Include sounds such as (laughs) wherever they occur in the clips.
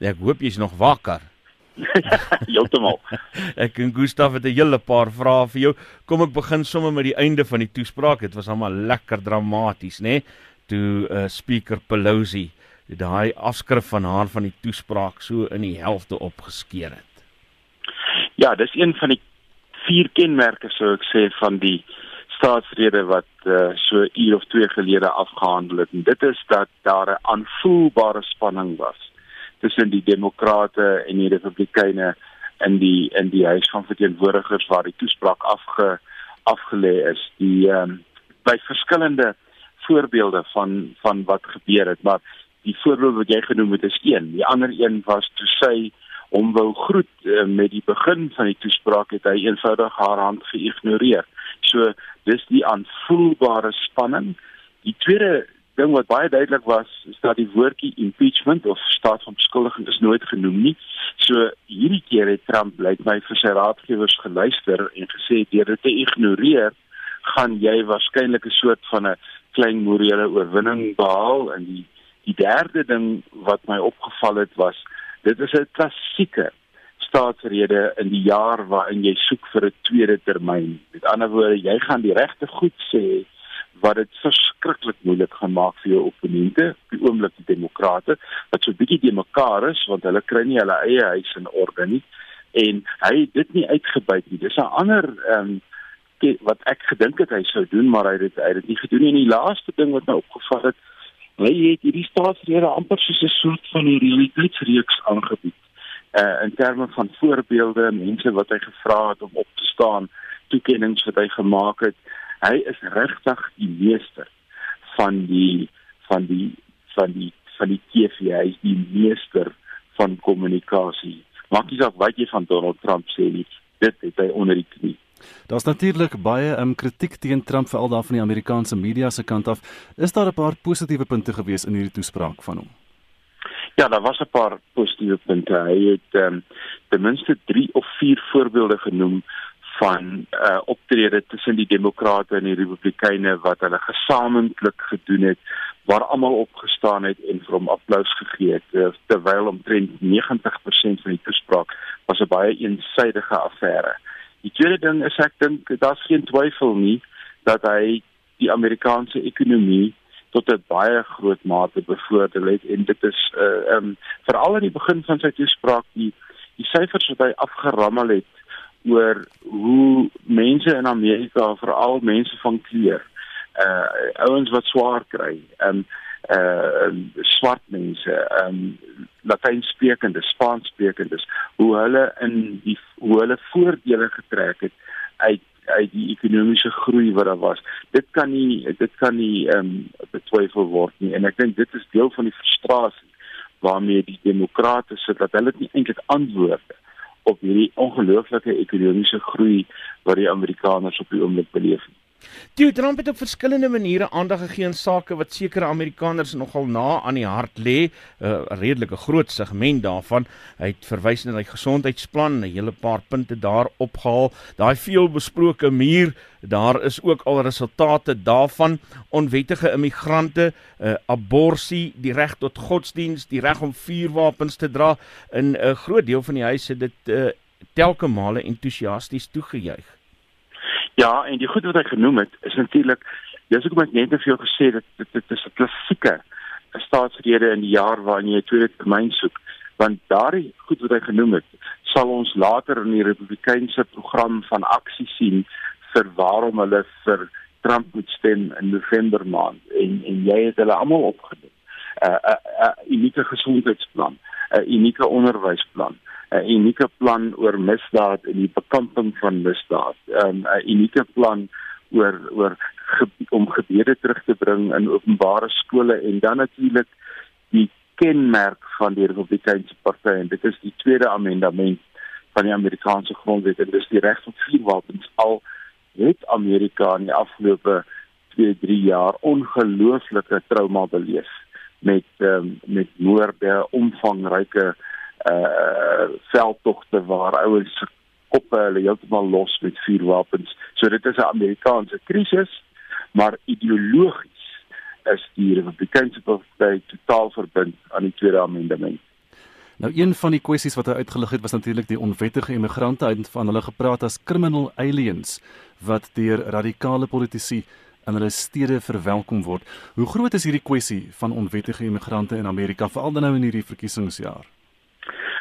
Ek hoop jy's nog wakker. (laughs) Heeltemal. ek en Gustaf het 'n hele paar vrae vir jou. Kom ek begin sommer met die einde van die toespraak. Dit was almal lekker dramaties, né? Nee? Toe uh, speaker Pelosi daai afskrif van haar van die toespraak so in die helfte opgeskeur het. Ja, dis een van die vier kenmerke sou ek sê van die staatsrede wat uh, so uur of twee gelede afgehandel het. En dit is dat daar 'n aanvoelbare spanning was tussen die demokrate en die republikeine in die in die huis van verteenwoordigers waar die toespraak afge afgelê is. Die ehm um, by verskillende voorbeelde van van wat gebeur het maar die voorbeeld wat jy genoem het is een. Die ander een was toe sy om wou groet uh, met die begin van die toespraak het hy eenvoudig haar hand geïgnoreer. So dis die aanvoelbare spanning. Die tweede ding wat baie duidelik was is dat die woordjie impeachment of staat van beskuldiging is nooit genoem nie. So hierdie keer het Trump blyk my vir sy raadgewers geluister en gesê deur dit te ignoreer, gaan jy waarskynlik 'n soort van 'n klein morele oorwinning behaal en die die derde ding wat my opgeval het was dit is 'n klassieke staatsrede in die jaar waarin jy soek vir 'n tweede termyn. Met ander woorde, jy gaan die regte goed sê wat dit verskriklik moeilik gaan maak vir jou opponente, die oomblik die demokrate wat so bietjie te mekaar is want hulle kry nie hulle eie huis in orde nie en hy het dit nie uitgebuit nie. Dis 'n ander ehm um, wat ek gedink het hy sou doen, maar hy het hy het dit nie gedoen nie. En die laaste ding wat my opgeval het, hy het hierdie staatsrede amper soos 'n soort van 'n realiteitsreeks aangebied. Uh in terme van voorbeelde, mense wat hy gevra het om op te staan, toekennings wat hy gemaak het hy is regtig die meester van die van die van die van die TV hy is die meester van kommunikasie maak nie saak wat jy van Donald Trump sê nie dit het hy onder die knie Daar's natuurlik baie um, kritiek teen Trump veral daar van die Amerikaanse media se kant af. Is daar 'n paar positiewe punte gewees in hierdie toespraak van hom? Ja, daar was 'n paar positiewe punte. Hy het um, ten minste 3 of 4 voorbeelde genoem van uh optrede tussen die demokrate en die republikeine wat hulle gesamentlik gedoen het waar almal opgestaan het en vir hom applous gegee het uh, terwyl omtrent 90% van die toespraak was 'n baie eensidedige affære. Die tweede ding is ek dink daar's geen twyfel nie dat hy die Amerikaanse ekonomie tot 'n baie groot mate bevoordeel het en dit is uh um veral aan die begin van sy toespraak die die syfers wat hy afgerammel het oor hoe mense in Amerika, veral mense van kleur, uh ouens wat swaar kry, um uh swart mense, um latynsprekende, spaansprekendes, hoe hulle in die hoe hulle voordele getrek het uit uit die ekonomiese groei wat daar was. Dit kan nie dit kan nie um betwyfel word nie en ek dink dit is deel van die frustrasie waarmee die demokrate sit dat hulle nie eintlik antwoorde op hierdie ongelooflike ekonomiese groei wat die Amerikaners op die oomblik beleef. Die Trump het op verskillende maniere aandag gegee aan sake wat sekere Amerikaners nogal na aan die hart lê, 'n uh, redelike groot segment daarvan. Hy het verwys na die gesondheidsplan, 'n hele paar punte daar opgehaal. Daai veelbesproke muur, daar is ook al resultate daarvan. Onwettige immigrante, uh, abortus, die reg tot godsdiens, die reg om vuurwapens te dra in 'n uh, groot deel van die huise dit uh, telke male entoesiasties toegejuig. Ja, en die goed wat hy genoem het is natuurlik dis ook met net te veel gesê dat dit, dit is 'n klassieke staatsrede in die jaar waarin jy tweede termyn soek, want daardie goed wat hy genoem het, sal ons later in die Republikeinse program van aksie sien vir waarom hulle vir Trump moet stem in November maand en en jy het hulle almal opgedoen. 'n uh, 'n uh, uh, unieke gesondheidsplan, 'n uh, unieke onderwysplan, 'n unieke plan oor misdaad en die bekamping van misdaad. 'n um, 'n unieke plan oor oor ge, om gebede terug te bring in openbare skole en dan natuurlik die kenmerk van die Republikeinse party en dit is die tweede amendement van die Amerikaanse grondwet en dis die reg tot vuurwapens al het Amerika in die afgelope 2, 3 jaar ongelooflike trauma beleef met um, met moorde, omvangryke uh veldtogte waar ouens koppe hulle heeltemal los met vuurwapens. So dit is 'n Amerikaanse krisis, maar ideologies is die Republikeinse party totaal verbind aan die Tweede Amendement. Nou een van die kwessies wat hy uitgelig het was natuurlik die onwettige immigrante uit van hulle gepraat as criminal aliens wat deur radikale politici in hulle stede verwelkom word. Hoe groot is hierdie kwessie van onwettige immigrante in Amerika veral nou in hierdie verkiesingsjaar?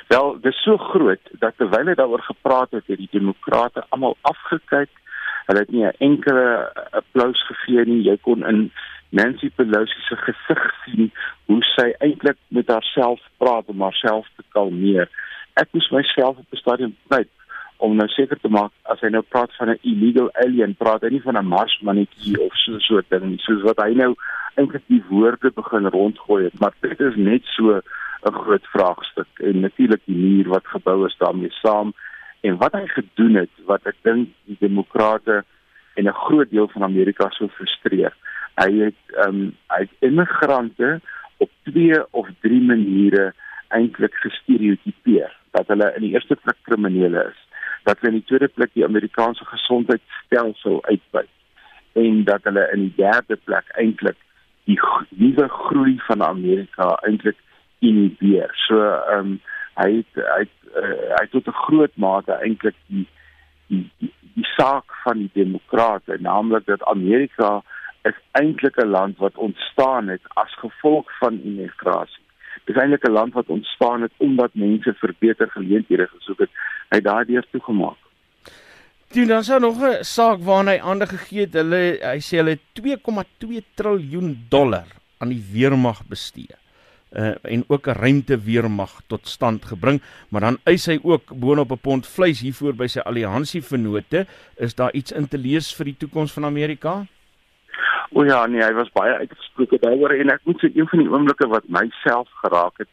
Wel, dit is so groot dat terwyl hy daaroor gepraat het, het die demokrate almal afgekyk. Hulle het nie 'n enkele applous gegee nie. Jy kon in Nancy Pelosi se gesig sien hoe sy eintlik met haarself praat om haarself te kalmeer. Ek moes myself op 'n stadium kyk om nou seker te maak as hy nou praat van 'n illegal alien, praat hy nie van 'n marsmannetjie of so 'n soort ding nie, soos wat hy nou eintlik die woorde begin rondgooi het, maar dit is net so 'n groot vraagstuk. En natuurlik die muur wat gebou is daarmee saam en wat hy gedoen het wat ek dink die demokrate en 'n groot deel van Amerika so frustreer. Hy het ehm um, hy het immigrante op twee of drie maniere eintlik gestereotipeer. Dat hulle in die eerste plek kriminele is. Dat hulle in die tweede plek die Amerikaanse gesondheidstelsel uitbuit. En dat hulle in die derde plek eintlik die nuwe groei van Amerika eintlik inhibeer. So ehm um, hy het, hy het, uh, hy het tot 'n groot mate eintlik die die die, die saak van die demokrate, naamlik dat Amerika is eintlik 'n land wat ontstaan het as gevolg van immigrasie. Dit is eintlik 'n land wat ontstaan het omdat mense vir beter geleenthede gesoek het. Het daardeur. Toe dan sou nog 'n saak waarna hy aandag gegee het. Hulle hy sê hulle 2,2 triljoen dollar aan die weermag bestee. Uh, en ook 'n ruimte weermag tot stand gebring, maar dan eis hy ook boonop 'n pond vleis hiervoor by sy alliansievennote. Is daar iets in te lees vir die toekoms van Amerika? O ja, nee, hy was baie uitgesproke daaroor en ek moet sê een van die oomblikke wat myself geraak het,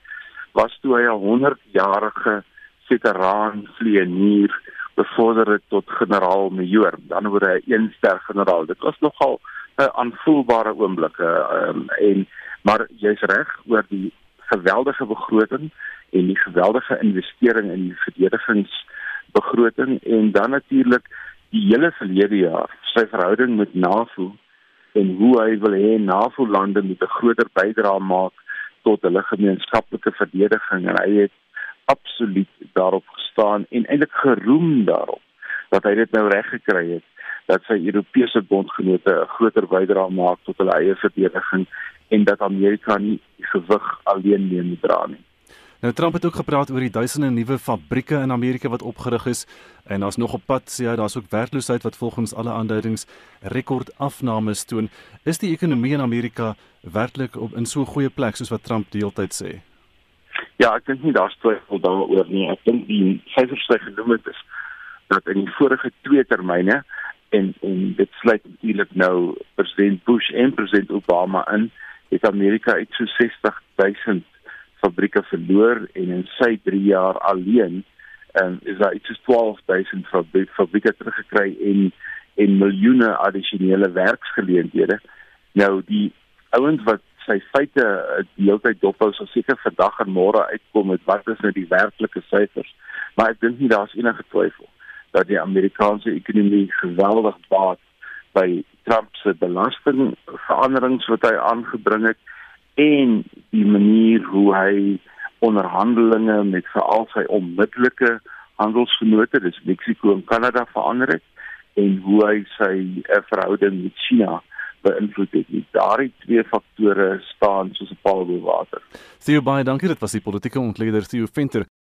was toe hy 'n 100-jarige veteraan vlieënier bevorder het tot generaal-majoor, dan word hy 'n een-ster generaal. Dit was nogal 'n aanvoelbare oomblik um, en maar jy's reg oor die geweldige begroting en die geweldige investering in die verdedigingsbegroting en dan natuurlik die hele verlede jaar sy verhouding met NAVO en hoe hy wil hê NAVO-lande moet 'n groter bydrae maak tot hulle gemeenskaplike verdediging. En hy het absoluut daarop gestaan en eintlik geroem daarop dat hy dit nou reg gekry het dat sy Europese bondgenote 'n groter bydrae maak tot hulle eie verdediging en dat Amerika nie die gewig alleen neem dra nie. Nou Trump het ook gepraat oor die duisende nuwe fabrieke in Amerika wat opgerig is en daar's nog op pad sê hy daar's ook werkloosheid wat volgens alle aanduidings rekordafnames toon. Is die ekonomie in Amerika werklik op in so 'n goeie plek soos wat Trump deeltyd sê? Ja, ek dink nie daar's twyfel daaroor nie. Ek dink die syfers wat genoem het is dat in die vorige twee termyne en en dit sluit natuurlik nou president Bush en president Obama in, het Amerika uit so 60 000 fabrieke verloor en in sy 3 jaar alleen um, is daar iets soos 12000 fabrieke, fabrieke teruggekry en en miljoene addisionele werksgeleenthede. Nou die ouens wat sy feite die hele tyd dophou sal seker vandag en môre uitkom met wat is nou die werklike syfers. Maar ek dink nie daar's enige twyfel dat die Amerikaanse ekonomie geweldig baat by Trump se belastingveranderings wat hy aangebring het en die manier hoe hy onderhandelinge met veral sy onmiddellike handelsvennote, dis Mexiko en Kanada verander het en hoe hy sy uh, verhouding met China beïnvloed het. Daardie twee faktore staan soos 'n paal bo water. Theo baie dankie, dit was die politieke ontleder Theo Venter.